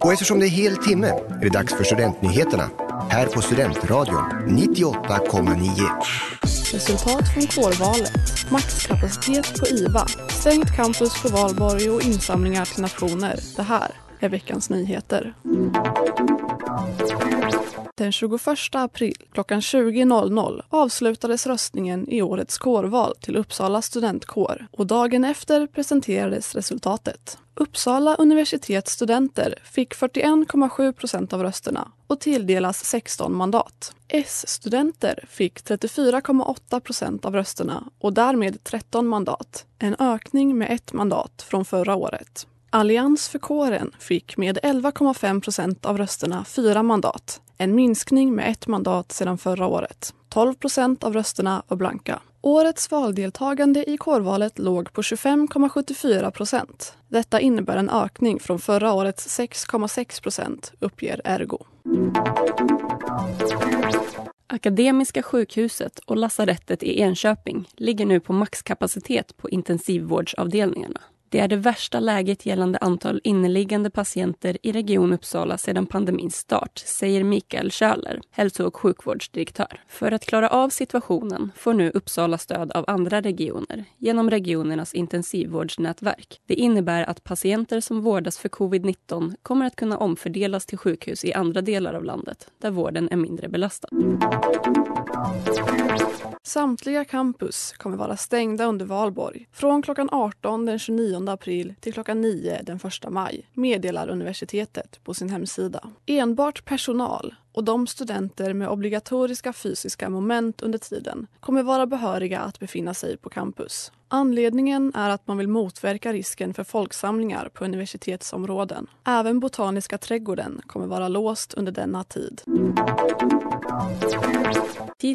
Och eftersom det är hel timme är det dags för Studentnyheterna här på Studentradion 98,9. Resultat från kårvalet. Maxkapacitet på IVA. Stängt campus på valborg och insamlingar till nationer. Det här är veckans nyheter. Den 21 april klockan 20.00 avslutades röstningen i årets kårval till Uppsala studentkår och dagen efter presenterades resultatet. Uppsala universitets studenter fick 41,7 procent av rösterna och tilldelas 16 mandat. S-studenter fick 34,8 procent av rösterna och därmed 13 mandat. En ökning med ett mandat från förra året. Allians för kåren fick med 11,5 procent av rösterna fyra mandat. En minskning med ett mandat sedan förra året. 12 procent av rösterna var blanka. Årets valdeltagande i kårvalet låg på 25,74 procent. Detta innebär en ökning från förra årets 6,6 procent, uppger Ergo. Akademiska sjukhuset och lasarettet i Enköping ligger nu på maxkapacitet på intensivvårdsavdelningarna. Det är det värsta läget gällande antal inneliggande patienter i Region Uppsala sedan pandemins start, säger Mikael Schöler, hälso och sjukvårdsdirektör. För att klara av situationen får nu Uppsala stöd av andra regioner genom regionernas intensivvårdsnätverk. Det innebär att patienter som vårdas för covid-19 kommer att kunna omfördelas till sjukhus i andra delar av landet där vården är mindre belastad. Samtliga campus kommer vara stängda under valborg från klockan 18 den 29 april till klockan 9 den 1 maj, meddelar universitetet på sin hemsida. Enbart personal och de studenter med obligatoriska fysiska moment under tiden kommer vara behöriga att befinna sig på campus. Anledningen är att man vill motverka risken för folksamlingar på universitetsområden. Även Botaniska trädgården kommer vara låst under denna tid.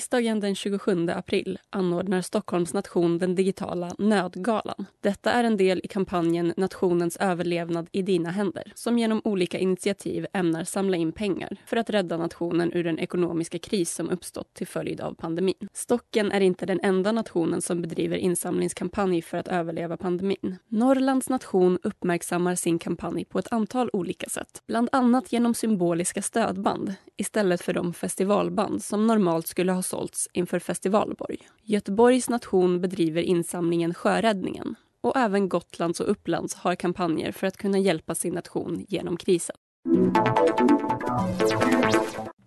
Tisdagen den 27 april anordnar Stockholms nation den digitala Nödgalan. Detta är en del i kampanjen Nationens överlevnad i dina händer som genom olika initiativ ämnar samla in pengar för att rädda nationen ur den ekonomiska kris som uppstått till följd av pandemin. Stocken är inte den enda nationen som bedriver insamlingskampanj för att överleva pandemin. Norrlands nation uppmärksammar sin kampanj på ett antal olika sätt. Bland annat genom symboliska stödband istället för de festivalband som normalt skulle ha sålts inför Festivalborg. Göteborgs nation bedriver insamlingen Sjöräddningen och även Gotlands och Upplands har kampanjer för att kunna hjälpa sin nation genom krisen.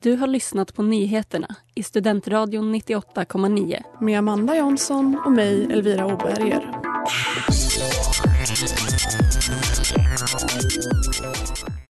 Du har lyssnat på nyheterna i Studentradion 98,9 med Amanda Jansson och mig, Elvira Oberger.